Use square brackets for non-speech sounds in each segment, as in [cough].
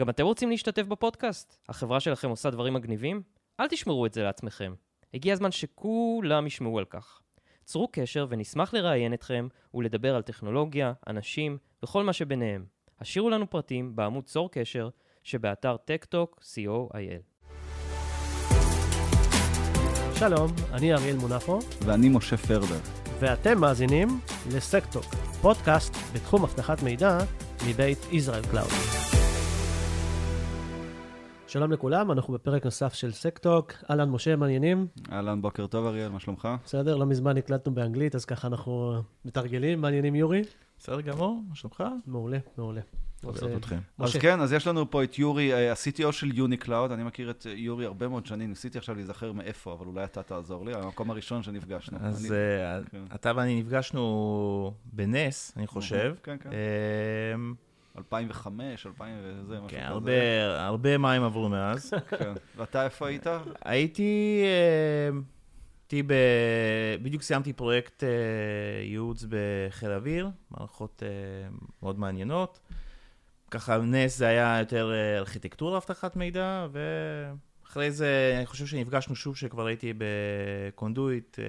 גם אתם רוצים להשתתף בפודקאסט? החברה שלכם עושה דברים מגניבים? אל תשמרו את זה לעצמכם. הגיע הזמן שכולם ישמעו על כך. צרו קשר ונשמח לראיין אתכם ולדבר על טכנולוגיה, אנשים וכל מה שביניהם. השאירו לנו פרטים בעמוד צור קשר שבאתר טקטוק co.il. שלום, אני אריאל מונפו, ואני משה פרבר. ואתם מאזינים לסקטוק, פודקאסט בתחום אבטחת מידע מבית Israel Cloud. שלום לכולם, אנחנו בפרק נוסף של SecTalk. אהלן, משה, מעניינים? אהלן, בוקר טוב אריאל, מה שלומך? בסדר, לא מזמן הקלטנו באנגלית, אז ככה אנחנו מתרגלים. מעניינים, יורי? בסדר גמור, מה שלומך? מעולה, מעולה. אז, אה. אז. כן, אז יש לנו פה את יורי, אה, ה-CTO של UniCloud, אני מכיר את אה, יורי הרבה מאוד שנים, ניסיתי עכשיו להיזכר מאיפה, אבל אולי אתה תעזור לי, המקום הראשון שנפגשנו. אז כן. אתה ואני נפגשנו בנס, אני חושב. כן, כן. אמ, 2005, 2000 וזה, משהו כן, כזה. הרבה- הרבה מים עברו מאז. כן. ואתה איפה היית? הייתי, אמ, הייתי ב... בדיוק סיימתי פרויקט אה, ייעוץ בחיל האוויר, מערכות אה, מאוד מעניינות. ככה נס זה היה יותר אה, ארכיטקטורה, אבטחת מידע, ואחרי זה אני חושב שנפגשנו שוב כשכבר הייתי בקונדויט אה,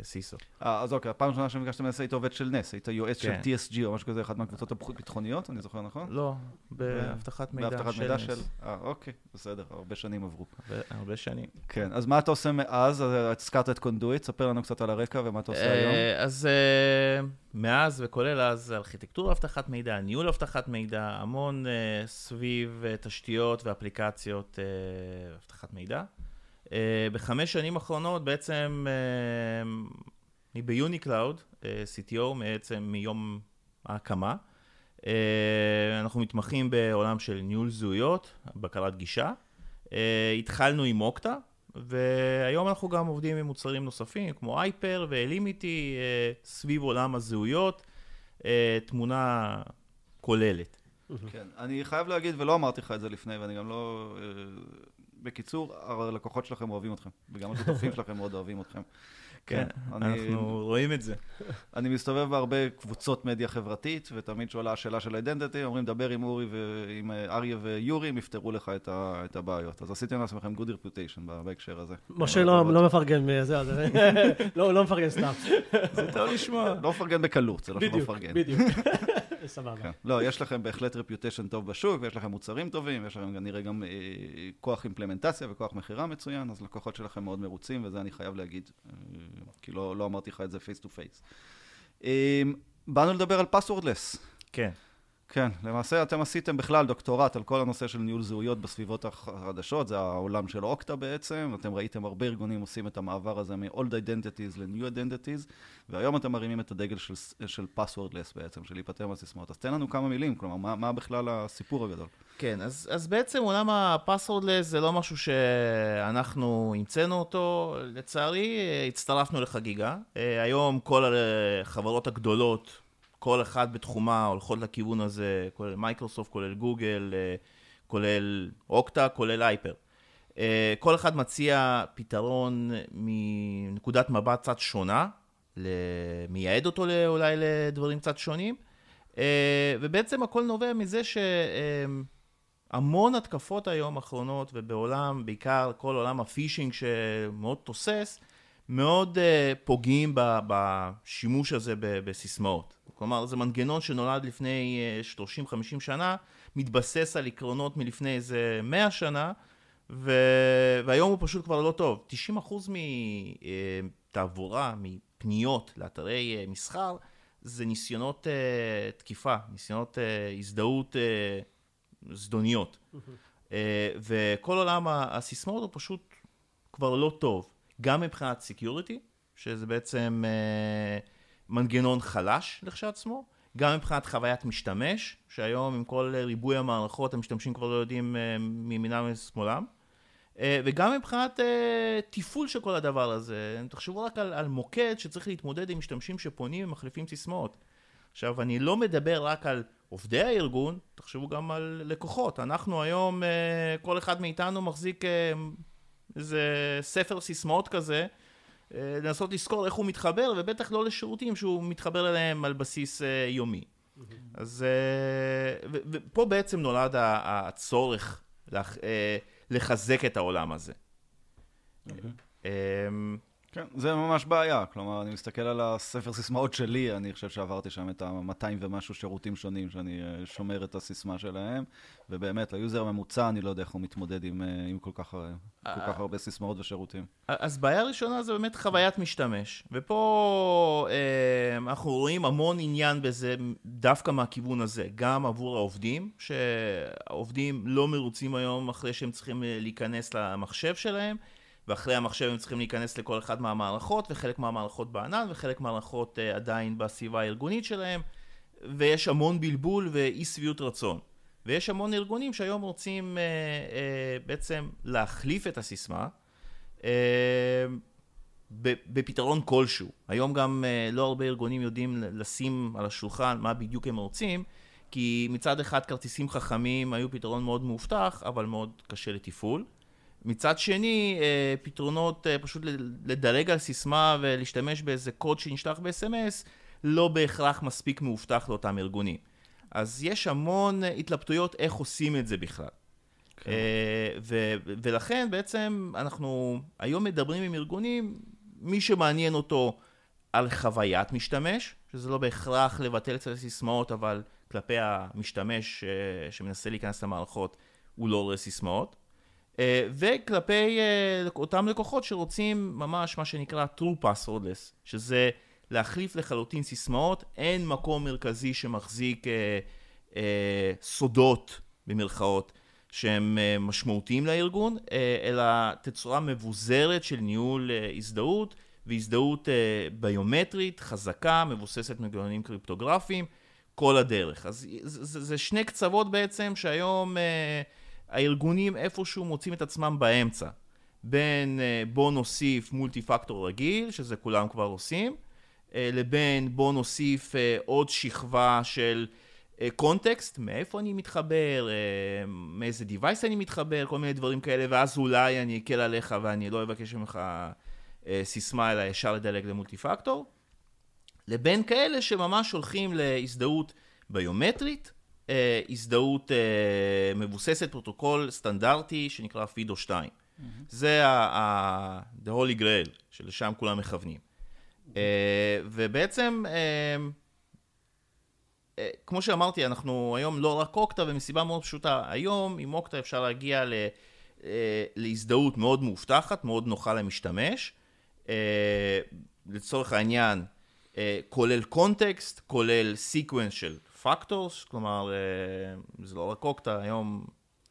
כסיסו. אה, אז אוקיי, הפעם הראשונה שנפגשתם היית עובד של נס, היית יועץ של כן. TSG או משהו כזה, אחת מהקבוצות הביטחוניות, אני זוכר נכון? לא, באבטחת מידע באבטחת של מידע נס. של... אה, אוקיי, בסדר, הרבה שנים עברו. הרבה- הרבה שנים. כן, אז מה אתה עושה מאז? אז הזכרת את קונדויט, ספר לנו קצת על הרקע ומה אתה עושה היום. אה, אז אה, מאז וכולל אז ארכיטקטורה אבטחת מידע, ניהול אבטחת מידע, המון אה, סביב אה, תשתיות ואפליקציות אה, אבטחת מידע. אה, בחמש שנים האחרונות בעצם אה, אני ב UniCloud, אה, CTO בעצם מיום ההקמה. אנחנו מתמחים בעולם של ניהול זהויות, בקרת גישה. התחלנו עם Okta, והיום אנחנו גם עובדים עם מוצרים נוספים, כמו HYPR ו Elimity, סביב עולם הזהויות, תמונה כוללת. כן, אני חייב להגיד, ולא אמרתי לך את זה לפני, ואני גם לא... אה, בקיצור, הלקוחות שלכם אוהבים אתכם, וגם השותפים [laughs] שלכם מאוד אוהבים אתכם. כן, אני, אנחנו רואים את זה. אני מסתובב בהרבה קבוצות מדיה חברתית, ותמיד שעולה השאלה של אידנטיטי, אומרים, דבר עם אורי ועם אה, אריה ויורי, הם יפתרו לך את, ה, את הבעיות. אז עשיתם לעצמכם good reputation בהקשר הזה. משה לא. לא מפרגן מזה, אז- [laughs] לא לא מפרגן סתם. זה טוב לשמוע. לא מפרגן בקלות, זה לא שלא בדיוק, מפרגן. בדיוק. סבבה. כן. לא, יש לכם בהחלט רפיוטיישן טוב בשוק, ויש לכם מוצרים טובים, ויש לכם כנראה גם אה, כוח implementation וכוח מכירה מצוין, אז לקוחות שלכם מאוד מרוצים, וזה אני חייב להגיד, אה, כי לא, לא אמרתי לך את זה face to face. באנו לדבר על passwordless. כן. כן, למעשה אתם עשיתם בכלל דוקטורט על כל הנושא של ניהול זהויות בסביבות החדשות, זה העולם של Okta בעצם, אתם ראיתם הרבה ארגונים עושים את המעבר הזה מ-old identities ל-new identities, והיום אתם מרימים את הדגל של, של passwordless בעצם, של להיפטר מהסיסמאות. אז תן לנו כמה מילים, כלומר, מה, מה בכלל הסיפור הגדול? כן, אז, אז בעצם עולם ה passwordless זה לא משהו שאנחנו המצאנו אותו, לצערי הצטרפנו לחגיגה. אה, היום כל החברות הגדולות, כל אחד בתחומה הולכות לכיוון הזה, כולל מייקרוסופט, כולל גוגל, אה, כולל Okta, כולל HYPR. אה, כל אחד מציע פתרון מנקודת מבט קצת שונה, מייעד אותו אולי לדברים קצת שונים, אה, ובעצם הכל נובע מזה ש... אה, המון התקפות היום האחרונות, ובעולם, בעיקר כל עולם הפישינג שמאוד תוסס, מאוד פוגעים בשימוש הזה בסיסמאות. כלומר, זה מנגנון שנולד לפני uh, 30-50 שנה, מתבסס על עקרונות מלפני איזה 100 שנה, ו- והיום הוא פשוט כבר לא טוב. 90% מתעבורה, מפניות לאתרי uh, מסחר, זה ניסיונות אה, תקיפה, ניסיונות אה, הזדהות אה, זדוניות. אה, וכל עולם הסיסמאות הוא פשוט כבר לא טוב, גם מבחינת security, שזה בעצם אה, מנגנון חלש לכשעצמו, גם מבחינת חוויית משתמש, שהיום עם כל ריבוי המערכות המשתמשים כבר לא יודעים אה, מימינם ומשמאלם, אה, וגם מבחינת אה, תפעול של כל הדבר הזה. תחשבו רק על, על מוקד שצריך להתמודד עם משתמשים שפונים ומחליפים סיסמאות. עכשיו, אני לא מדבר רק על עובדי הארגון, תחשבו גם על לקוחות. אנחנו היום, כל אחד מאיתנו מחזיק איזה ספר סיסמאות כזה, לנסות לזכור איך הוא מתחבר, ובטח לא לשירותים שהוא מתחבר אליהם על בסיס אה, יומי. אז אה, ופה בעצם נולד הצורך לח- אה, לחזק את העולם הזה. כן, זה ממש בעיה. כלומר, אני מסתכל על הספר סיסמאות שלי, אני חושב שעברתי שם את ה-200 ומשהו שירותים שונים שאני אה, שומר את הסיסמה שלהם, ובאמת, ל user הממוצע, אני לא יודע איך הוא מתמודד עם, אה, עם כל, כך, אה, כל כך הרבה סיסמאות ושירותים. אז בעיה ראשונה זה באמת חוויית משתמש, ופה אה, אנחנו רואים המון עניין בזה דווקא מהכיוון הזה, גם עבור העובדים, שהעובדים לא מרוצים היום אחרי שהם צריכים אה, להיכנס למחשב שלהם, ואחרי המחשב הם צריכים להיכנס לכל אחד מהמערכות, וחלק מהמערכות בענן, וחלק מהמערכות אה, עדיין בסביבה הארגונית שלהם, ויש המון בלבול ואי שביעות רצון. ויש המון ארגונים שהיום רוצים אה, אה, בעצם להחליף את הסיסמה, ב- בפתרון כלשהו. היום גם אה, לא הרבה ארגונים יודעים לשים על השולחן מה בדיוק הם רוצים, כי מצד אחד כרטיסים חכמים היו פתרון מאוד מאובטח, אבל מאוד קשה לתפעול. מצד שני, אה, פתרונות אה, פשוט לדלג על סיסמה ולהשתמש באיזה קוד שנשלח ב-SMS, לא בהכרח מספיק מאובטח לאותם ארגונים. אז יש המון התלבטויות איך עושים את זה בכלל. כן. אה, ו- ולכן בעצם אנחנו היום מדברים עם ארגונים, מי שמעניין אותו על חוויית משתמש, שזה לא בהכרח לבטל את הסיסמאות, אבל כלפי המשתמש אה, שמנסה להיכנס למערכות, הוא לא רואה סיסמאות. אה, וכלפי אה, אותם לקוחות שרוצים ממש מה שנקרא true passwordless, שזה להחליף לחלוטין סיסמאות, אין מקום מרכזי שמחזיק אה, סודות במרכאות שהם אה, משמעותיים לארגון, אלא תצורה מבוזרת של ניהול אה, הזדהות והזדהות ביומטרית, חזקה, מבוססת מנגנונים קריפטוגרפיים, כל הדרך. אז זה, זה, זה שני קצוות בעצם שהיום הארגונים איפשהו מוצאים את עצמם באמצע. בין אה, בוא נוסיף מולטי פקטור רגיל, שזה כולם כבר עושים, אה, לבין בוא נוסיף אה, עוד שכבה של קונטקסט, מאיפה אני מתחבר, מאיזה דיווייס אני מתחבר, כל מיני דברים כאלה, ואז אולי אני אקל עליך ואני לא אבקש ממך סיסמה, אלא ישר לדלג למולטי פקטור, לבין כאלה שממש הולכים להזדהות ביומטרית, אה, הזדהות אה, מבוססת פרוטוקול סטנדרטי שנקרא FIDO 2. Mm-hmm. זה ה- the holy grail שלשם כולם מכוונים. אה, ובעצם, אה, אה, כמו שאמרתי, אנחנו היום לא רק אוקטה, ומסיבה מאוד פשוטה, היום עם אוקטה אפשר להגיע ל, אה, להזדהות מאוד מאובטחת, מאוד נוחה למשתמש. אה, לצורך העניין, אה, כולל context, כולל sequence של factors, כלומר, אה, זה לא רק אוקטה, היום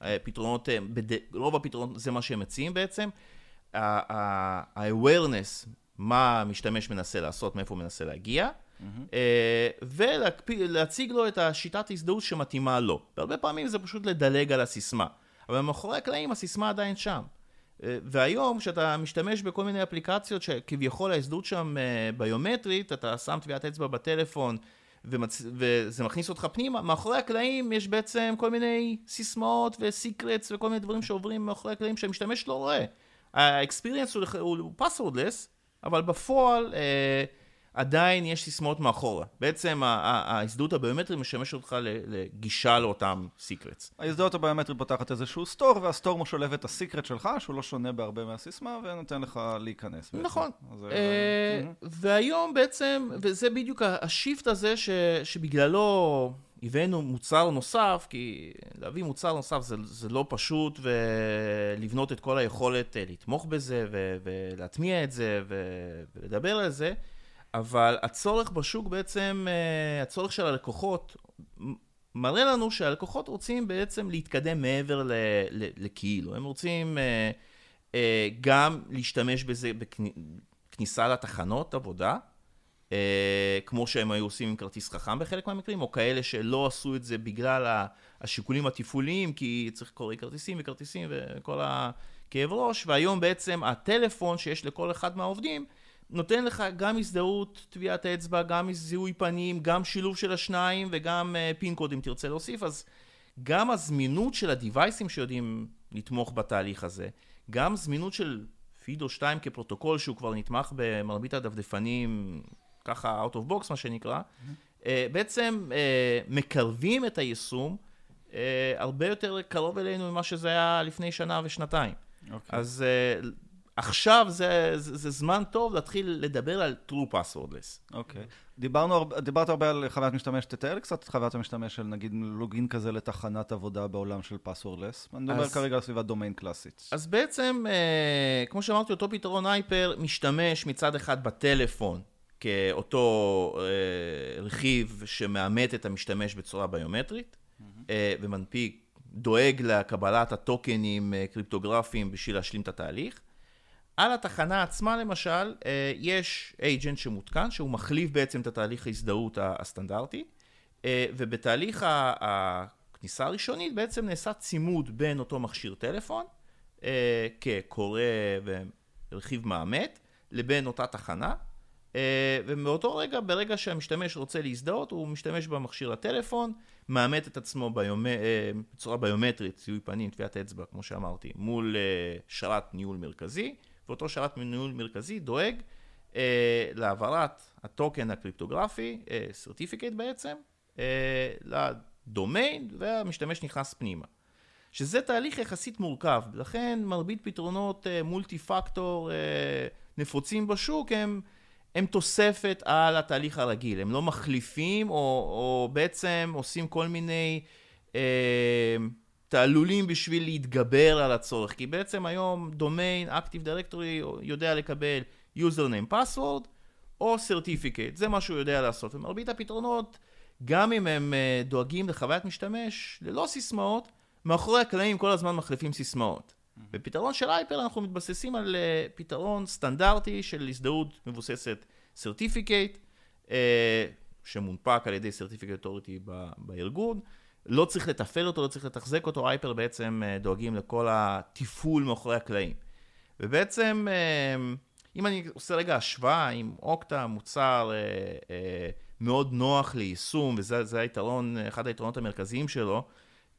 אה, פתרונות, אה, בד... רוב הפתרונות זה מה שהם מציעים בעצם. ה-awareness, מה המשתמש מנסה לעשות, מאיפה הוא מנסה להגיע, אה, ולהציג לו את השיטת הזדהות שמתאימה לו. והרבה פעמים זה פשוט לדלג על הסיסמה. אבל מאחורי הקלעים הסיסמה עדיין שם. והיום כשאתה משתמש בכל מיני אפליקציות שכביכול ההזדהות שם ביומטרית, אתה שם טביעת אצבע בטלפון ומצ... וזה מכניס אותך פנימה, מאחורי הקלעים יש בעצם כל מיני סיסמאות וסיקרטס וכל מיני דברים שעוברים מאחורי הקלעים שהמשתמש לא רואה. האקספיריאנס הוא, passwordless, אבל בפועל אה, עדיין יש סיסמאות מאחורה. בעצם ההזדהות הביומטרית משמש אותך לגישה לאותם סיקרטס. ההזדהות הביומטרית פותחת איזשהו סטור, והסטור משולב את הסיקרט שלך, שהוא לא שונה בהרבה מהסיסמה, ונותן לך להיכנס. נכון. אה, והיום בעצם, וזה בדיוק השיפט הזה שבגללו הבאנו מוצר נוסף, כי להביא מוצר נוסף זה, זה לא פשוט, ולבנות את כל היכולת אה, לתמוך בזה, ו, ולהטמיע את זה, ו, ולדבר על זה. אבל הצורך בשוק בעצם, אה, הצורך של הלקוחות, מראה לנו שהלקוחות רוצים בעצם להתקדם מעבר לכאילו. הם רוצים אה, אה, גם להשתמש בזה בכניסה לתחנות עבודה, כמו שהם היו עושים עם כרטיס חכם בחלק מהמקרים, או כאלה שלא עשו את זה בגלל השיקולים התפעוליים, כי צריך לקרוא כרטיסים וכרטיסים וכל הכאב ראש, והיום בעצם הטלפון שיש לכל אחד מהעובדים, נותן לך גם הזדהות, טביעת אצבע, גם זיהוי פנים, גם שילוב של השניים וגם uh, פין קוד אם תרצה להוסיף, אז גם הזמינות של הדיווייסים שיודעים לתמוך בתהליך הזה, גם זמינות של פידו 2 כפרוטוקול שהוא כבר נתמך במרבית הדפדפנים, ככה out of box מה שנקרא, mm-hmm. אה, בעצם אה, מקרבים את היישום אה, הרבה יותר קרוב אלינו ממה שזה היה לפני שנה ושנתיים. אוקיי. אז אה, עכשיו זה, זה, זה זמן טוב להתחיל לדבר על true passwordless. אוקיי. דיברנו, הרבה- דיברת הרבה על חוויית משתמש, תתאר לי קצת את חוויית המשתמש של נגיד login כזה לתחנת עבודה בעולם של passwordless. אני מדבר אז- כרגע על סביבת דומיין קלאסית. אז בעצם, אה, כמו שאמרתי, אותו פתרון הייפר משתמש מצד אחד בטלפון כאותו אה, רכיב שמאמת את המשתמש בצורה ביומטרית, אה, ומנפיק, דואג לקבלת הטוקנים אה, קריפטוגרפיים בשביל להשלים את התהליך. על התחנה עצמה למשל, אה, יש agent שמותקן, שהוא מחליף בעצם את התהליך ההזדהות הסטנדרטי, אה, ובתהליך הכניסה הראשונית בעצם נעשה צימוד בין אותו מכשיר טלפון, אה, כקורא ורכיב מאמת, לבין אותה תחנה, ומאותו רגע, ברגע שהמשתמש רוצה להזדהות, הוא משתמש במכשיר הטלפון, מאמת את עצמו ביומ... בצורה ביומטרית, זיהוי פנים, טביעת אצבע, כמו שאמרתי, מול שרת ניהול מרכזי, ואותו שרת ניהול מרכזי דואג אה, להעברת הטוקן הקריפטוגרפי, אה, certificate בעצם, אה, לדומיין, והמשתמש נכנס פנימה. שזה תהליך יחסית מורכב, לכן מרבית פתרונות אה, מולטי פקטור אה, נפוצים בשוק הם, הם תוספת על התהליך הרגיל, הם לא מחליפים או, או בעצם עושים כל מיני אה, תעלולים בשביל להתגבר על הצורך, כי בעצם היום דומיין, Active Directory יודע לקבל username password או certificate, זה מה שהוא יודע לעשות, ומרבית הפתרונות, גם אם הם אה, דואגים לחוויית משתמש ללא סיסמאות, מאחורי הקלעים כל הזמן מחליפים סיסמאות. בפתרון של הייפר אנחנו מתבססים על uh, פתרון סטנדרטי של הזדהות מבוססת certificate, uh, שמונפק על ידי certificate authority בארגון. לא צריך לתפעל אותו, לא צריך לתחזק אותו, הייפר בעצם uh, דואגים לכל התפעול מאחורי הקלעים. ובעצם, uh, אם אני עושה רגע השוואה עם אוקטה, מוצר uh, מאוד נוח ליישום, וזה זה היתרון, אחד היתרונות המרכזיים שלו,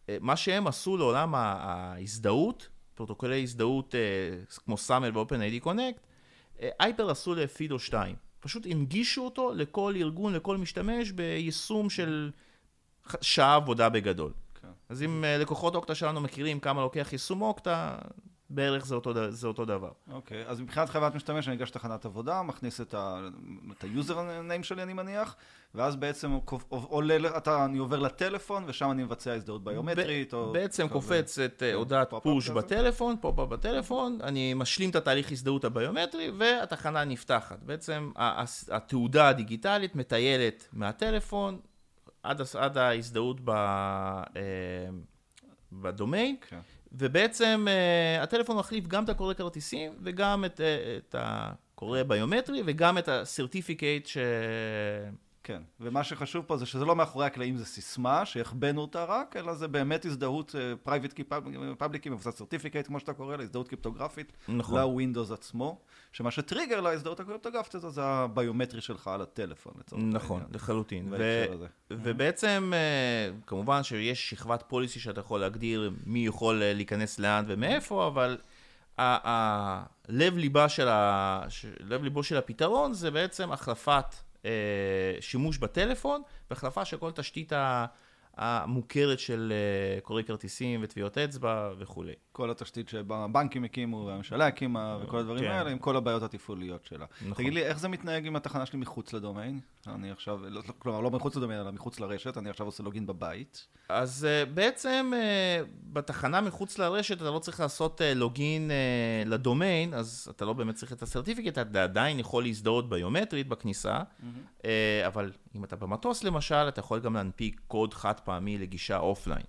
אה, מה שהם עשו לעולם ההזדהות, פרוטוקולי הזדהות אה, כמו סאמל ו-OpenID אה, הייפר עשו ל FIDO 2. פשוט הנגישו אותו לכל ארגון, לכל משתמש, ביישום של שעה עבודה בגדול. כן. אז אם אה, לקוחות אוקטה שלנו מכירים כמה לוקח יישום אוקטה, בערך זה אותו, זה אותו דבר. אוקיי, אז מבחינת חוויית משתמש, אני ניגש לתחנת עבודה, מכניס את ה- את ה user name שלי, אני מניח, ואז בעצם עולה, אתה, אני עובר לטלפון, ושם אני מבצע הזדהות ביומטרית, או... בעצם. קופץ את אה, הודעת pop-up push? בטלפון, pop-up בטלפון, אני משלים את התהליך הזדהות הביומטרי, והתחנה נפתחת. בעצם התעודה הדיגיטלית מטיילת מהטלפון עד, עד ההזדהות ב, אה, בדומיין, כן. ובעצם אה, הטלפון מחליף גם את הקורא כרטיסים וגם את, אה, את הקורא ביומטרי וגם את ה certificate ש... כן, ומה שחשוב פה זה שזה לא מאחורי הקלעים זה סיסמה, שהחבאנו אותה רק, אלא זה באמת הזדהות private key public key, מבוסס certificate, כמו שאתה קורא לה, הזדהות קריפטוגרפית, נכון. ל Windows עצמו, שמה שטריגר להזדהות הקריפטוגרפית הזו זה הביומטרי שלך על הטלפון, לצורך נכון, העניין. לחלוטין. ו-. ובעצם, אה, כמובן שיש שכבת פוליסי שאתה יכול להגדיר מי יכול אה, להיכנס לאן ומאיפה, אבל ה- ה- לב ליבה של ה... לב ליבו של הפתרון זה בעצם החלפת שימוש בטלפון והחלפה של כל תשתית ה- המוכרת של אה, קוראי כרטיסים וטביעות אצבע וכולי. כל התשתית שהבנקים הקימו והממשלה הקימה וכל הדברים כן. האלה, עם כל הבעיות התפעוליות שלה. נכון. תגיד לי, איך זה מתנהג עם התחנה שלי מחוץ לדומיין? אני עכשיו, לא- לא- כלומר, לא מחוץ לדומיין, אלא מחוץ לרשת, אני עכשיו עושה login בבית. אז uh, בעצם בתחנה מחוץ לרשת אתה לא צריך לעשות login ל domain, אז אתה לא באמת צריך את ה certificate, אתה עדיין יכול להזדהות ביומטרית בכניסה, uh, אבל אם אתה במטוס למשל, אתה יכול גם להנפיק קוד חד פעמי לגישה offline.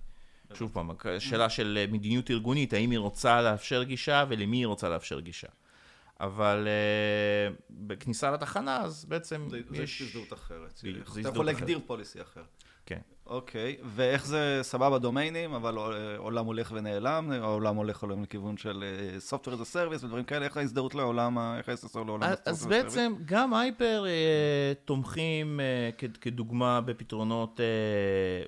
שוב פעם, שאלה של אה, מדיניות ארגונית, האם היא רוצה לאפשר גישה ולמי היא רוצה לאפשר גישה. אבל uh, בכניסה לתחנה, אז בעצם זה זה יש... הזדהות אחרת. בדיוק, אתה זה יכול הזדהות להגדיר פוליסי אחר. כן. אוקיי, ואיך זה סבבה דומיינים, אבל אה, עולם הולך ונעלם, העולם הולך עולם לכיוון של אה, Software as a Service ודברים כאלה, איך ההזדהות לעולם, איך ה-SSO לעולם אז, ה-Software אז as a בעצם גם הייפר אה, תומכים כדוגמה בפתרונות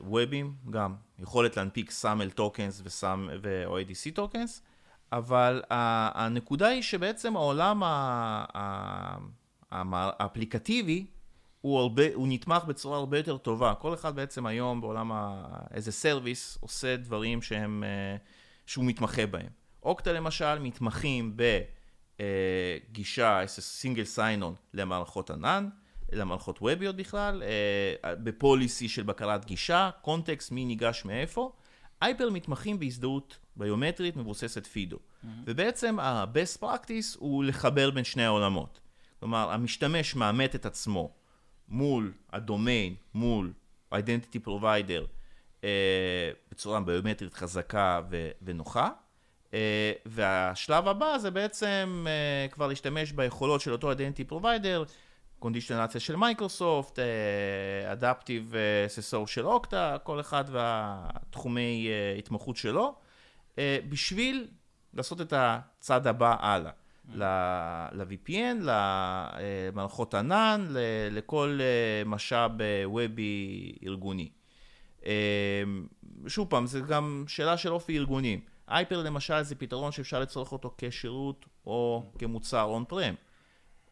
וובים, גם יכולת להנפיק סאמל טוקנס וסאם ו-או ADC טוקנס, אבל הנקודה היא שבעצם העולם האפליקטיבי הוא, הרבה, הוא נתמך בצורה הרבה יותר טובה. כל אחד בעצם היום בעולם ה... איזה service עושה דברים שהם, אה, שהוא מתמחה בהם. אוקטה למשל מתמחים בגישה, איזה single sign-on למערכות ענן, למערכות ווביות בכלל, אה, ב policy של בקרת גישה, context, מי ניגש מאיפה. אייפר מתמחים בהזדהות ביומטרית מבוססת פידו. Mm-hmm. ובעצם ה-best practice הוא לחבר בין שני העולמות. כלומר, המשתמש מאמת את עצמו מול הדומיין, מול identity provider, אה, בצורה ביומטרית חזקה ו- ונוחה. אה, והשלב הבא זה בעצם אה, כבר להשתמש ביכולות של אותו identity provider, קונדישנציה של מייקרוסופט, אדפטיב ססור של אוקטה, כל אחד והתחומי uh, התמחות שלו, uh, בשביל לעשות את הצעד הבא הלאה. ל-VPN, למערכות ענן, לכל משאב וובי ארגוני. שוב פעם, זה גם שאלה של אופי ארגונים. אייפר למשל זה פתרון שאפשר לצורך אותו כשירות או כמוצר און פרם.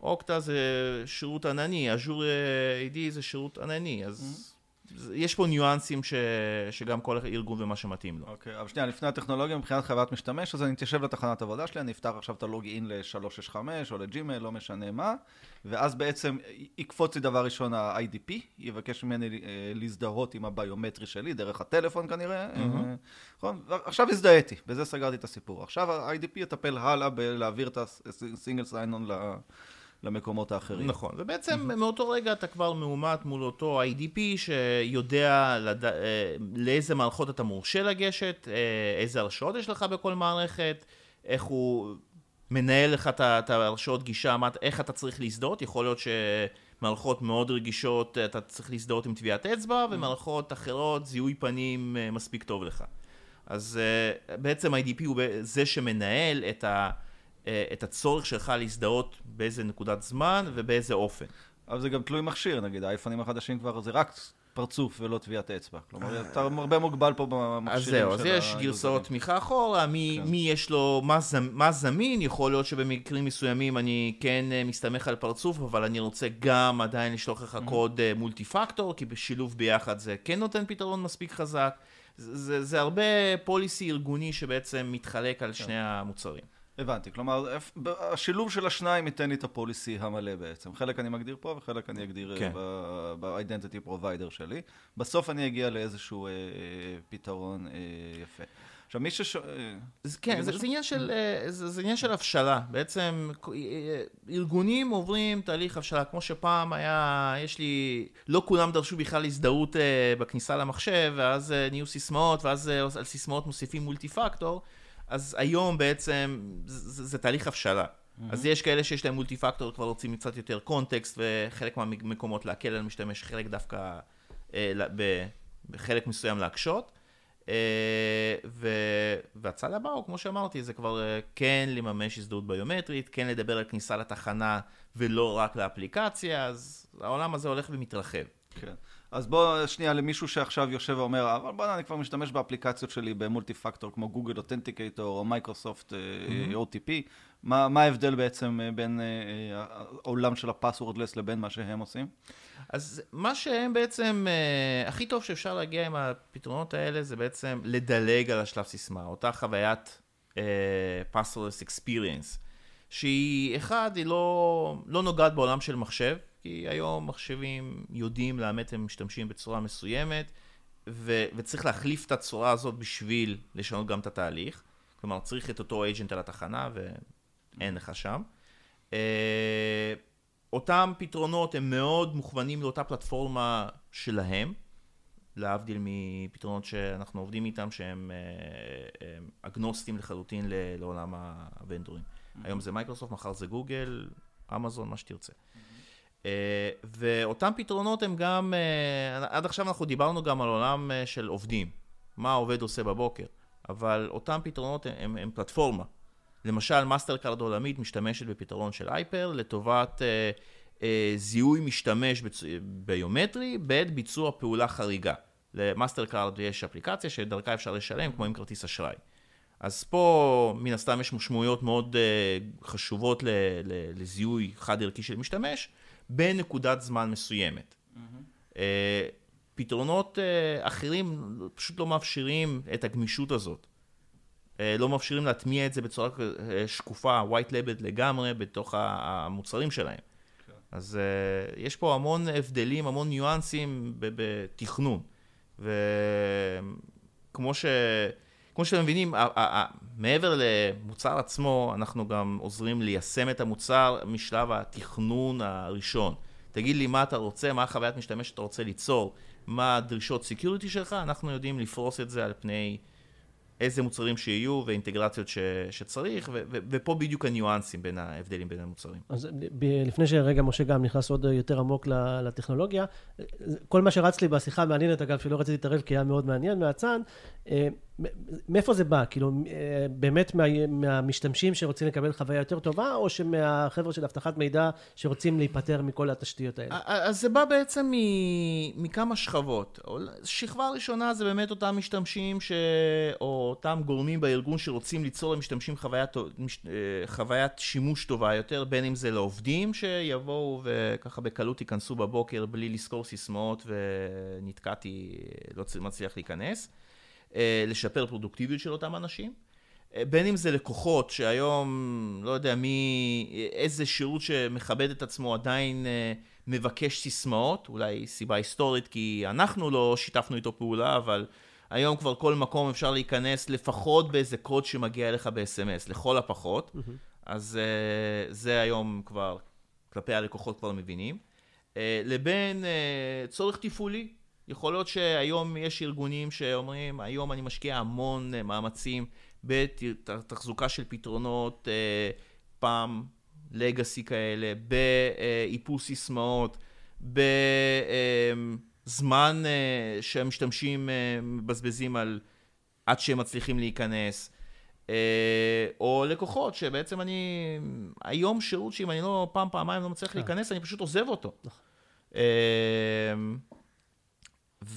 אוקטה זה שירות ענני, אג'ור AD זה שירות ענני, אז יש פה ניואנסים ש... שגם כל ארגון ומה שמתאים לו. אוקיי, okay, אבל שנייה, לפני הטכנולוגיה, מבחינת חוויית משתמש, אז אני אתיישב לתחנת עבודה שלי, אני אפתח עכשיו את ה login ל-365 או ל Gmail, לא משנה מה, ואז בעצם יקפוץ לי דבר ראשון ה-IDP, יבקש ממני אה, להזדהות עם הביומטרי שלי, דרך הטלפון כנראה, mm-hmm. נכון? עכשיו הזדהיתי, בזה סגרתי את הסיפור. עכשיו ה-IDP יטפל הלאה בלהעביר את הסינגל סיינון ל... למקומות האחרים. נכון, ובעצם mm-hmm. מאותו רגע אתה כבר מאומת מול אותו IDP שיודע לד... אה, לאיזה מערכות אתה מורשה לגשת, אה, איזה הרשאות יש לך בכל מערכת, איך הוא מנהל לך את ההרשאות גישה, איך אתה צריך להזדהות, יכול להיות שמערכות מאוד רגישות אתה צריך להזדהות עם טביעת אצבע. ומערכות אחרות זיהוי פנים אה, מספיק טוב לך. אז בעצם IDP הוא זה שמנהל את ה... אה, את הצורך שלך להזדהות באיזה נקודת זמן ובאיזה אופן. אבל זה גם תלוי מכשיר, נגיד, האייפונים החדשים כבר זה רק פרצוף ולא טביעת אצבע. כלומר, אתה הרבה מוגבל פה במכשירים של ה... אז זהו, אז יש גרסאות תמיכה אחורה, מי, כן. מי יש לו, מה, זמ, מה זמין, יכול להיות שבמקרים מסוימים אני כן אה, מסתמך על פרצוף, אבל אני רוצה גם עדיין לשלוח לך mm-hmm. קוד מולטי אה, פקטור, כי בשילוב ביחד זה כן נותן פתרון מספיק חזק. זה, זה, זה הרבה פוליסי ארגוני שבעצם מתחלק על כן. שני המוצרים. הבנתי, כלומר, השילוב של השניים ייתן לי את הפוליסי המלא בעצם. חלק אני מגדיר פה וחלק אני אגדיר אה, כן. ב-identity provider שלי. בסוף אני אגיע לאיזשהו אה, פתרון אה, יפה. עכשיו, מי שש... אה, כן, זה, זה, עניין של, אה, זה, זה עניין של הבשלה. בעצם ארגונים עוברים תהליך הבשלה. כמו שפעם היה, יש לי, לא כולם דרשו בכלל הזדהות בכניסה למחשב, ואז נהיו סיסמאות, ואז על סיסמאות מוסיפים מולטי פקטור. אז היום בעצם זה, זה תהליך הבשלה. Mm-hmm. אז יש כאלה שיש להם מולטי פקטור, כבר רוצים קצת יותר קונטקסט, וחלק מהמקומות להקל על המשתמש, חלק דווקא אה, בחלק מסוים להקשות. אה, ו... והצד הבא הוא, כמו שאמרתי, זה כבר אה, כן לממש הזדהות ביומטרית, כן לדבר על כניסה לתחנה ולא רק לאפליקציה, אז העולם הזה הולך ומתרחב. כן. אז בוא שנייה למישהו שעכשיו יושב ואומר, אבל בוא'נה, אני כבר משתמש באפליקציות שלי ב multi factor, כמו Google Authenticator או מייקרוסופט אה. OTP. מה, מה ההבדל בעצם אה, בין אה, העולם של ה passwordless לבין מה שהם עושים? אז מה שהם בעצם, הכי טוב שאפשר להגיע עם הפתרונות האלה, זה בעצם לדלג על השלב סיסמה, אותה חוויית passwordless experience, שהיא, אחד, היא לא, לא נוגעת בעולם של מחשב, כי היום מחשבים יודעים לאמת הם משתמשים בצורה מסוימת, ו- וצריך להחליף את הצורה הזאת בשביל לשנות גם את התהליך. כלומר, צריך את אותו אייג'נט על התחנה, ואין לך שם. Uh, אותם פתרונות הם מאוד מוכוונים לאותה פלטפורמה שלהם, להבדיל מפתרונות שאנחנו עובדים איתם, שהם uh, אגנוסטיים לחלוטין לעולם ה vendorים. Mm-hmm. היום זה מייקרוסופט, מחר זה גוגל, אמזון, מה שתרצה. אה, ואותם פתרונות הם גם, אה, עד עכשיו אנחנו דיברנו גם על עולם אה, של עובדים, מה העובד עושה בבוקר, אבל אותם פתרונות הם, הם, הם פלטפורמה. למשל, Mastercard עולמית משתמשת בפתרון של הייפר לטובת אה, אה, זיהוי משתמש בצ... ביומטרי בעת ביצוע פעולה חריגה. ל Mastercard יש אפליקציה שדרכה אפשר לשלם כמו עם כרטיס אשראי. אז פה מן הסתם יש משמעויות מאוד uh, חשובות ל, ל, לזיהוי חד ערכי של משתמש, בנקודת זמן מסוימת. אה, פתרונות אה, אחרים פשוט לא מאפשרים את הגמישות הזאת. אה, לא מאפשרים להטמיע את זה בצורה שקופה, white label לגמרי, בתוך המוצרים שלהם. אז uh, יש פה המון הבדלים, המון ניואנסים בתכנון. וכמו ש... כמו שאתם מבינים, מעבר למוצר עצמו, אנחנו גם עוזרים ליישם את המוצר משלב התכנון הראשון. תגיד לי מה אתה רוצה, מה החוויית משתמש שאתה רוצה ליצור, מה הדרישות security שלך, אנחנו יודעים לפרוס את זה על פני איזה מוצרים שיהיו ואינטגרציות ש, שצריך, ו, ו, ופה בדיוק הניואנסים בין ההבדלים בין המוצרים. אז ב- לפני שרגע משה גם נכנס עוד יותר עמוק לטכנולוגיה, כל מה שרץ לי בשיחה המעניינת, אגב, שלא רציתי להתערב כי היה מאוד מעניין מהצד, מאיפה זה בא? כאילו, אה, באמת מה, מהמשתמשים שרוצים לקבל חוויה יותר טובה, או שמהחבר'ה של אבטחת מידע שרוצים להיפטר מכל התשתיות האלה? אז זה בא בעצם מ- מכמה שכבות. שכבה ראשונה זה באמת אותם משתמשים ש... או אותם גורמים בארגון שרוצים ליצור למשתמשים חוויית, אה, חוויית שימוש טובה יותר, בין אם זה לעובדים שיבואו וככה בקלות ייכנסו בבוקר בלי לזכור סיסמאות ונתקעתי, לא מצליח להיכנס. אה, לשפר פרודוקטיביות של אותם אנשים. אה, בין אם זה לקוחות שהיום, לא יודע מי, איזה שירות שמכבד את עצמו עדיין אה, מבקש סיסמאות, אולי סיבה היסטורית כי אנחנו לא שיתפנו איתו פעולה, אבל היום כבר כל מקום אפשר להיכנס לפחות באיזה קוד שמגיע אליך ב-SMS, לכל הפחות. אז אה, זה היום כבר, כלפי הלקוחות כבר מבינים. לבין צורך תפעולי. יכול להיות שהיום יש ארגונים שאומרים, היום אני משקיע המון אה, מאמצים בתחזוקה של פתרונות, אה, פעם לגאסי כאלה, באיפוס סיסמאות, בזמן אה, שהמשתמשים מבזבזים על עד שהם מצליחים להיכנס. או לקוחות שבעצם אני, היום שירות שאם אני לא פעם, פעמיים לא מצליח כן. להיכנס, אני פשוט עוזב אותו.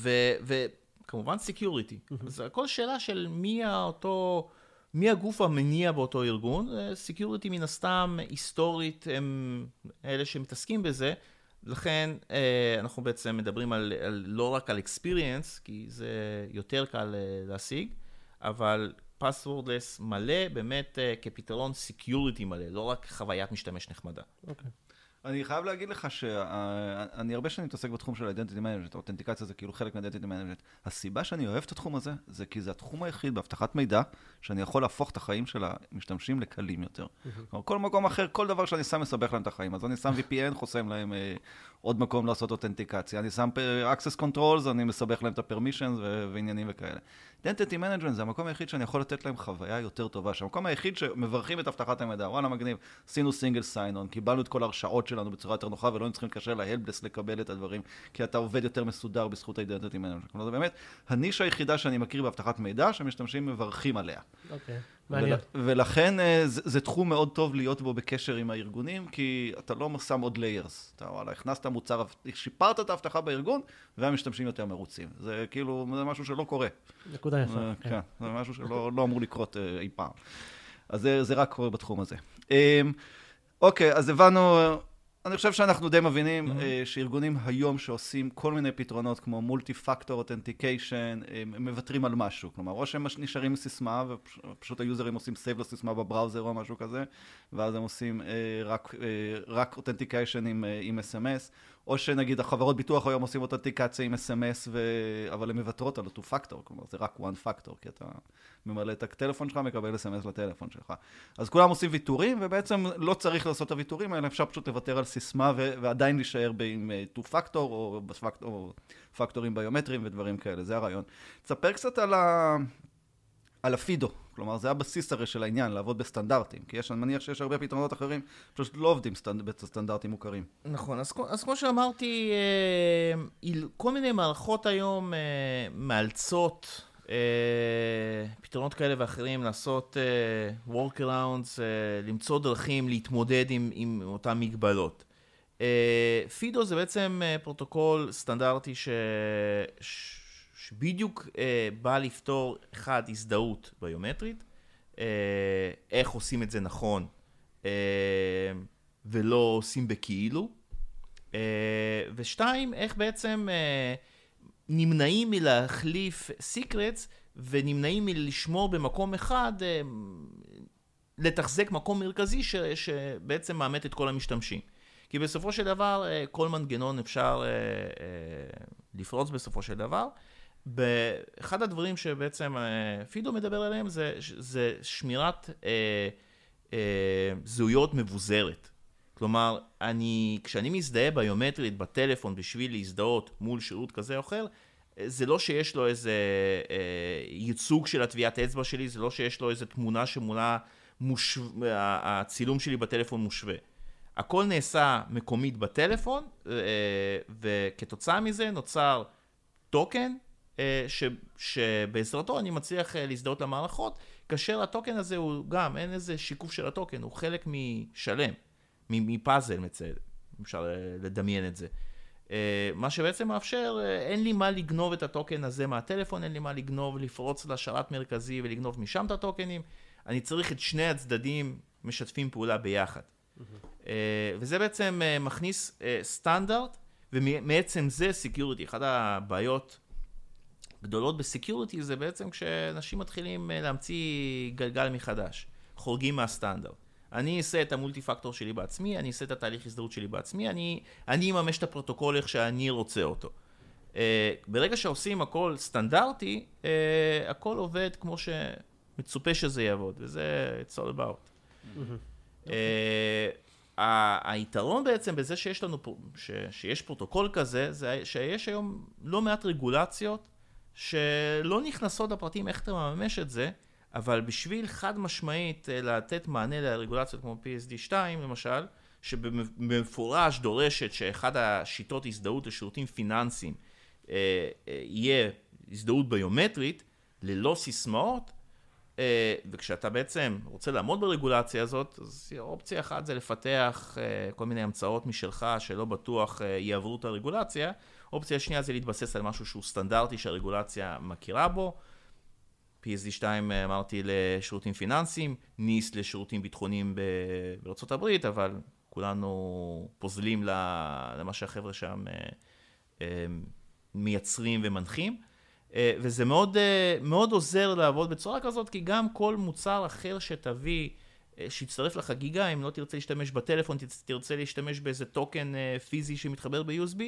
אה, וכמובן security. אז הכל שאלה של מי אותו, מי הגוף המניע באותו ארגון. security מן הסתם, היסטורית, הם אלה שמתעסקים בזה. לכן אה, אנחנו בעצם מדברים על, על, לא רק על experience, כי זה יותר קל אה, להשיג, אבל passwordless מלא באמת אה, כפתרון security מלא, לא רק חוויית משתמש נחמדה. אוקיי. אני חייב להגיד לך שאני הרבה שנים מתעסק בתחום של identity management, authentication זה כאילו חלק מ-identity management. הסיבה שאני אוהב את התחום הזה, זה כי זה התחום היחיד באבטחת מידע, שאני יכול להפוך את החיים של המשתמשים לקלים יותר. כלומר, כל מקום אחר, כל דבר שאני שם מסבך להם את החיים. אז אני שם [laughs] VPN, חוסם להם אה, עוד מקום לעשות authentication. אני שם access controls, אני מסבך להם את ה-permissions ו- ועניינים וכאלה. identity management זה המקום היחיד שאני יכול לתת להם חוויה יותר טובה, שהמקום היחיד שמברכים את אבטחת המידע, וואלה מגניב, עשינו סינגל סיינון, קיבלנו את כל ההרשאות שלנו בצורה יותר נוחה ולא היינו צריכים להתקשר להלפדס לקבל את הדברים, כי אתה עובד יותר מסודר בזכות ה-identity management. כלומר, זה באמת הנישה היחידה שאני מכיר באבטחת מידע, שמשתמשים מברכים עליה. אוקיי, מעניין. ול, ולכן אה, זה, זה תחום מאוד טוב להיות בו בקשר עם הארגונים, כי אתה לא שם עוד layers. אתה וואלה, הכנסת מוצר, שיפרת את האבטחה בארגון, והמשתמשים יותר מרוצים. זה כאילו, זה משהו שלא קורה. נקודה יפה. אה, כן. כן, זה משהו שלא לא אמור לקרות אה, אי פעם. אז זה, זה רק קורה בתחום הזה. אה, אוקיי, אז הבנו, אני חושב שאנחנו די מבינים אה, שארגונים היום שעושים כל מיני פתרונות כמו multi-factor authentication, הם מוותרים על משהו. כלומר, או שהם נשארים עם סיסמה, ופשוט היוזרים עושים save לסיסמה ב browser או משהו כזה, ואז הם עושים אה, רק, אותנטיקיישן עם, אה, עם SMS, או שנגיד החברות ביטוח היום עושים אותנטיקציה עם SMS, ו... אבל הן מוותרות על ה-2 פקטור, כלומר זה רק 1 פקטור, כי אתה ממלא את הטלפון שלך, מקבל SMS לטלפון שלך. אז כולם עושים ויתורים, ובעצם לא צריך לעשות את הוויתורים האלה, אפשר פשוט לוותר על סיסמה ו... ועדיין להישאר ב- עם 2 פקטור, או, בפקט... או פקטורים ביומטריים ודברים כאלה, זה הרעיון. תספר קצת על, ה... על ה FIDO, כלומר זה הבסיס הרי של העניין, לעבוד בסטנדרטים, כי יש, אני מניח שיש הרבה פתרונות אחרים, פשוט לא עובדים סטנד... בסטנדרטים מוכרים. נכון, אז, אז כמו שאמרתי, אה, כל מיני מערכות היום אה, מאלצות אה, פתרונות כאלה ואחרים, לעשות workarounds, למצוא דרכים להתמודד עם, עם אותן מגבלות. FIDO זה בעצם אה, פרוטוקול סטנדרטי ש... שבדיוק אה, בא לפתור, אחד, הזדהות ביומטרית, אה, איך עושים את זה נכון, אה, ולא עושים בכאילו. אה, ושתיים, איך בעצם אה, נמנעים מלהחליף סיקרטס ונמנעים מלשמור במקום אחד, אה, לתחזק מקום מרכזי ש, שבעצם מאמת את כל המשתמשים. כי בסופו של דבר, אה, כל מנגנון אפשר אה, אה, לפרוץ בסופו של דבר. אחד הדברים שבעצם פידו מדבר עליהם זה, זה שמירת אה, אה, זהויות מבוזרת. כלומר, אני, כשאני מזדהה ביומטרית בטלפון בשביל להזדהות מול שירות כזה או אחר, זה לא שיש לו איזה אה, ייצוג של הטביעת אצבע שלי, זה לא שיש לו איזה תמונה שמולה, מושו... הצילום שלי בטלפון מושווה. הכל נעשה מקומית בטלפון, אה, וכתוצאה מזה נוצר טוקן, אה, ש, שבעזרתו אני מצליח אה, להזדהות למערכות, כאשר הטוקן הזה הוא גם, אין איזה שיקוף של הטוקן, הוא חלק משלם, מפאזל, אפשר לדמיין את זה. מה שבעצם מאפשר, אין לי מה לגנוב את הטוקן הזה מהטלפון, אין לי מה לגנוב, לפרוץ לשרת מרכזי ולגנוב משם את הטוקנים. אני צריך את שני הצדדים משתפים פעולה ביחד. Mm-hmm. וזה בעצם אה, מכניס אה, סטנדרט, ומעצם זה security, אחת הבעיות גדולות ב security זה בעצם כשאנשים מתחילים להמציא גלגל מחדש, חורגים מהסטנדרט. אני אעשה את ה multi-factor שלי בעצמי, אני אעשה את התהליך הזדהות שלי בעצמי, אני, אני אממש את הפרוטוקול איך שאני רוצה אותו. Uh, ברגע שעושים הכל סטנדרטי, uh, הכל עובד כמו שמצופה שזה יעבוד, וזה it's all about. Mm-hmm. Uh, היתרון בעצם בזה שיש לנו, ש, שיש פרוטוקול כזה, זה שיש היום לא מעט רגולציות שלא נכנסות לפרטים איך אתה מממש את זה, אבל בשביל חד משמעית אה, לתת מענה לרגולציות כמו PSD2 למשל, שבמפורש דורשת שאחד השיטות הזדהות לשירותים פיננסיים אה, אה, יהיה הזדהות ביומטרית, ללא סיסמאות, וכשאתה בעצם רוצה לעמוד ברגולציה הזאת, אז אופציה אחת זה לפתח אה, כל מיני המצאות משלך שלא בטוח אה, יעברו את הרגולציה. אופציה שנייה זה להתבסס על משהו שהוא סטנדרטי שהרגולציה מכירה בו. PSD2 אמרתי לשירותים פיננסיים, ניס לשירותים ביטחוניים בארה"ב, אבל כולנו פוזלים למה שהחבר'ה שם מייצרים ומנחים. אה, וזה מאוד, אה, מאוד עוזר לעבוד בצורה כזאת, כי גם כל מוצר אחר שתביא, אה, שיצטרף לחגיגה, אם לא תרצה להשתמש בטלפון, תרצה להשתמש באיזה טוקן פיזי שמתחבר ב-USB,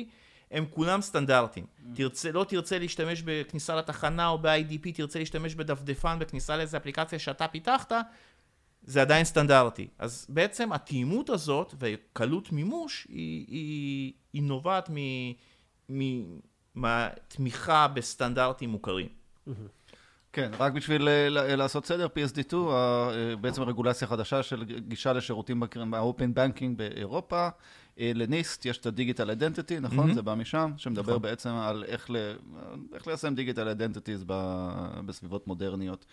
הם כולם סטנדרטים. Mm. תרצה, לא תרצה להשתמש בכניסה לתחנה או ב-IDP, תרצה להשתמש בדפדפן בכניסה לאיזה אפליקציה שאתה פיתחת, זה עדיין סטנדרטי. אז בעצם התאימות הזאת וקלות מימוש היא, היא, היא נובעת מ... מ מהתמיכה בסטנדרטים מוכרים. כן, רק בשביל אה, לעשות סדר, PSD2, אה, בעצם רגולציה חדשה של גישה לשירותים ב-open banking באירופה. אה, לניסט יש את ה-digital identity, נכון? Mm-hmm. זה בא משם, שמדבר נכון. בעצם על איך, ל... איך ליישם digital identities בסביבות מודרניות.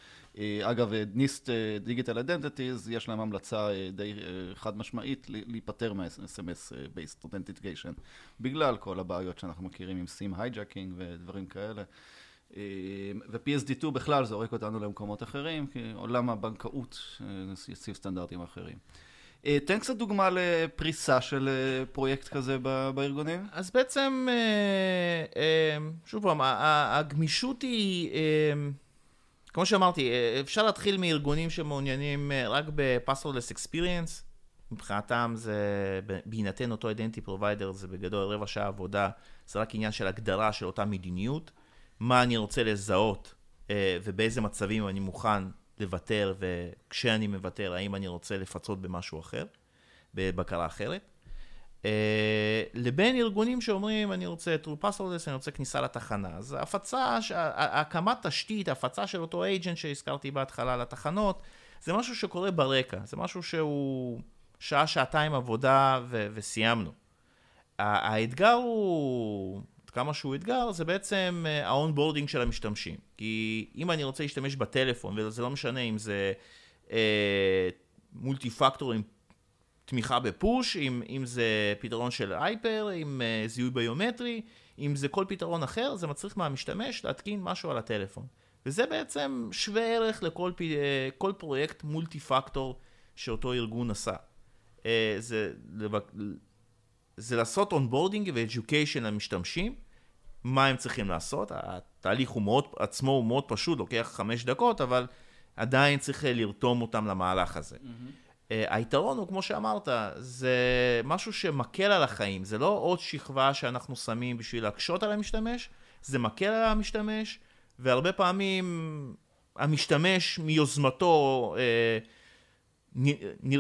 אגב, ניסט digital identities, יש להם המלצה די חד משמעית להיפטר מה-SMS based authentication, בגלל כל הבעיות שאנחנו מכירים עם SIM hijacking ודברים כאלה. אה, ו-PSD2 בכלל זורק אותנו למקומות אחרים, כי עולם הבנקאות אה, יציב סטנדרטים אחרים. אה, תן קצת דוגמה לפריסה של פרויקט כזה בארגונים. אז בעצם, שוב פעם, הגמישות היא, כמו שאמרתי, אפשר להתחיל מארגונים שמעוניינים רק ב-Passwordless Experience. מבחינתם זה, בהינתן אותו identity provider, זה בגדול רבע שעה עבודה, זה רק עניין של הגדרה של אותה מדיניות. מה אני רוצה לזהות אה, ובאיזה מצבים אני מוכן לוותר, וכשאני מוותר, האם אני רוצה לפצות במשהו אחר, בבקרה אחרת. אה, לבין ארגונים שאומרים, אני רוצה true passwordless, אני רוצה כניסה לתחנה. אז הפצה, הקמת תשתית, הפצה של אותו agent שהזכרתי בהתחלה לתחנות, זה משהו שקורה ברקע, זה משהו שהוא שעה, שעתיים עבודה ו- וסיימנו. האתגר הוא כמה שהוא אתגר, זה בעצם ה onboarding של המשתמשים. כי אם אני רוצה להשתמש בטלפון, וזה לא משנה אם זה אה, multi-factor עם תמיכה ב push, אם, אם זה פתרון של HYPR, עם אה, זיהוי ביומטרי, אם זה כל פתרון אחר, זה מצריך מהמשתמש להתקין משהו על הטלפון. וזה בעצם שווה ערך לכל אה, פרויקט multi-factor שאותו ארגון עשה. אה, זה זה לעשות onboarding ו education למשתמשים, מה הם צריכים לעשות. התהליך הוא מאוד, עצמו הוא מאוד פשוט, לוקח חמש דקות, אבל עדיין צריך לרתום אותם למהלך הזה. Mm-hmm. היתרון הוא, כמו שאמרת, זה משהו שמקל על החיים, זה לא עוד שכבה שאנחנו שמים בשביל להקשות על המשתמש, זה מקל על המשתמש, והרבה פעמים המשתמש מיוזמתו אה,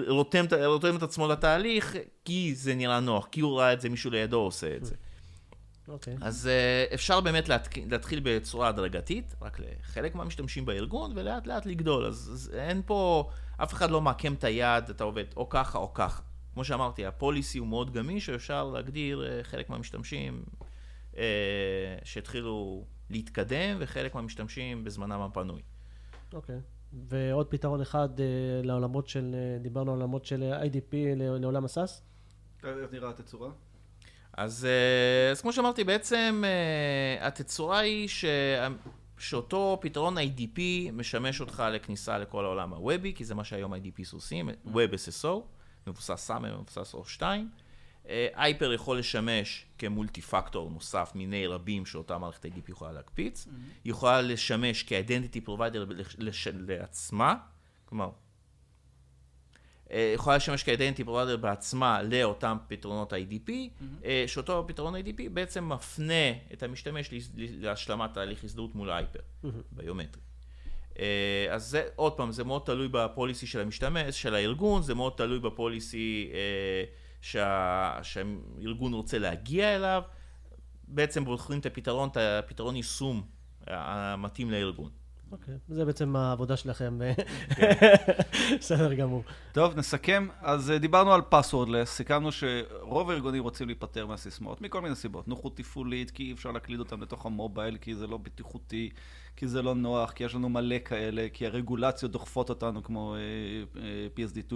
רותם, רותם את עצמו לתהליך, כי זה נראה נוח, כי הוא ראה את זה, מישהו לידו עושה את זה. אוקיי. אז uh, אפשר באמת להתחיל, בצורה הדרגתית, רק לחלק מהמשתמשים בארגון, ולאט לאט לגדול. אז, אז אין פה, אף אחד לא מעקם את היד, אתה עובד או ככה או ככה. כמו שאמרתי, הפוליסי הוא מאוד גמיש, שאפשר להגדיר uh, חלק מהמשתמשים uh, שהתחילו להתקדם, וחלק מהמשתמשים בזמנם הפנוי. אוקיי. ועוד פתרון אחד לעולמות של, דיברנו על עולמות של IDP לעולם הסאס? איך נראה התצורה? אז, אה, אז כמו שאמרתי, בעצם אה, התצורה היא ש... שאותו פתרון IDP משמש אותך לכניסה לכל העולם הוובי, כי זה מה שהיום IDPs עושים, Web SSO, מבוסס סאמר, מבוסס O2. HYPR יכול לשמש כ multi-factor נוסף מיני רבים שאותה מערכת IDP יכולה להקפיץ. Mm-hmm. היא יכולה לשמש כ-identity provider לעצמה, כלומר, אה, יכולה לשמש כ identity provider בעצמה לאותם פתרונות IDP, mm-hmm. אה, שאותו פתרון IDP בעצם מפנה את המשתמש להשלמת תהליך הזדהות מול ה HYPR, mm-hmm. ביומטרי. אה, אז זה, עוד פעם, זה מאוד תלוי ב policy של המשתמש, של הארגון, זה מאוד תלוי ב policy שה, שהארגון רוצה להגיע אליו. בעצם בוחרים את הפתרון, את הפתרון יישום המתאים לארגון. אוקיי, זה בעצם העבודה שלכם. בסדר גמור. טוב, נסכם. אז אה, דיברנו על פסוורדלס, סיכמנו שרוב הארגונים רוצים להיפטר מהסיסמאות, מכל מיני סיבות. נוחות תפעולית, כי אי אפשר להקליד אותם לתוך המובייל, כי זה לא בטיחותי, כי זה לא נוח, כי יש לנו מלא כאלה, כי הרגולציות דוחפות אותנו, כמו uh, uh, PSD2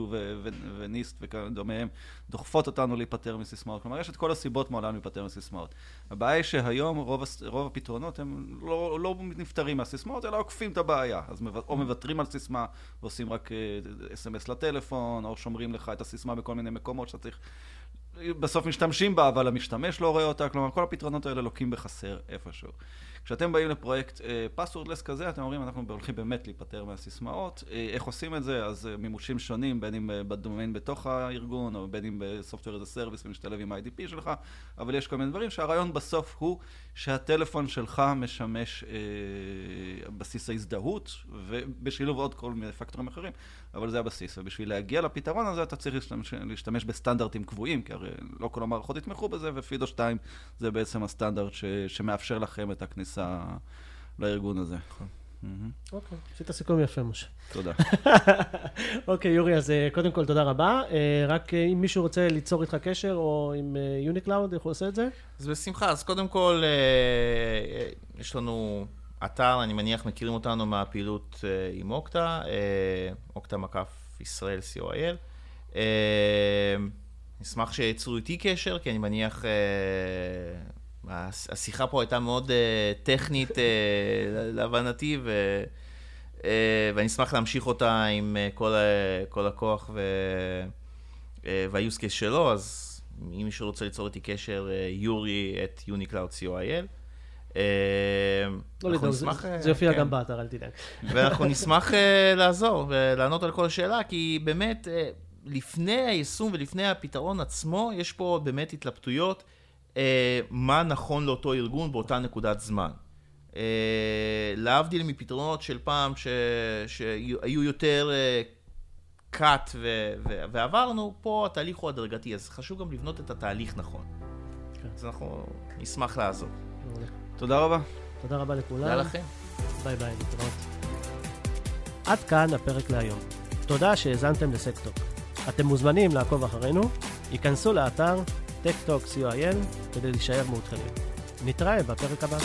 ו NIST ודומיהם, דוחפות אותנו להיפטר מסיסמאות. כלומר, יש את כל הסיבות מעולם להיפטר מסיסמאות. הבעיה היא שהיום רוב, רוב הפתרונות הם לא, לא נפטרים מהסיסמאות, אלא עוקפים את הבעיה. אז או מוותרים על סיסמה ועושים רק SMS uh, לטלפון, או שומרים לך את הסיסמה בכל מיני מקומות שאתה צריך... בסוף משתמשים בה, אבל המשתמש לא רואה אותה, כלומר כל הפתרונות האלה לוקים בחסר איפשהו. כשאתם באים לפרויקט passwordless uh, כזה, אתם אומרים, אנחנו הולכים באמת להיפטר מהסיסמאות. Uh, איך עושים את זה? אז uh, מימושים שונים, בין אם uh, בדומיין בתוך הארגון, או בין אם ב software as a service ומשתלב עם ה-IDP שלך, אבל יש כל מיני דברים שהרעיון בסוף הוא שהטלפון שלך משמש uh, בסיס ההזדהות, ובשילוב עוד כל מיני פקטורים אחרים, אבל זה הבסיס. ובשביל להגיע לפתרון הזה, אתה צריך להשתמש, להשתמש בסטנדרטים קבועים, כי הרי לא כל המערכות יתמכו בזה, ופידו 2 זה בעצם הסטנדרט ש, שמאפשר לכם את. הכניסה לארגון הזה. נכון. אוקיי, עשית סיכום יפה, משה. תודה. [laughs] אוקיי, יורי, אז אה, קודם כל תודה רבה. אה, רק אה, אם מישהו רוצה ליצור איתך קשר, או עם UniCloud, איך הוא עושה את זה? אז בשמחה. אז קודם כל, יש לנו אתר, אני מניח מכירים אותנו מהפעילות עם Okta, Okta מקף ישראל co.il. נשמח שיצרו איתי קשר, כי אני מניח השיחה פה הייתה מאוד uh, טכנית uh, להבנתי, ו, uh, ואני אשמח להמשיך אותה עם uh, כל, uh, כל הכוח ו, uh, case שלו, אז אם מישהו רוצה ליצור איתי קשר, uh, יורי את unicloud.co.il. לא לדאוג, זה יופיע כן. גם באתר, אל תדאג. ואנחנו [laughs] נשמח לעזור ולענות על כל שאלה, כי באמת, לפני היישום ולפני הפתרון עצמו, יש פה באמת התלבטויות. אה, מה נכון לאותו ארגון באותה נקודת זמן. אה, להבדיל מפתרונות של פעם ש, שהיו יותר אה, cut ו, ו, ועברנו, פה התהליך הוא הדרגתי, אז חשוב גם לבנות את התהליך נכון. כן. אז אנחנו נשמח לעזור. תודה רבה. תודה רבה לכולם. תודה לכם. ביי ביי, להתראות. עד כאן הפרק להיום. תודה שהאזנתם לסקטוק. אתם מוזמנים לעקוב אחרינו, היכנסו לאתר techtalk.co.il כדי להישאר מעודכנים. נתראה בפרק הבא.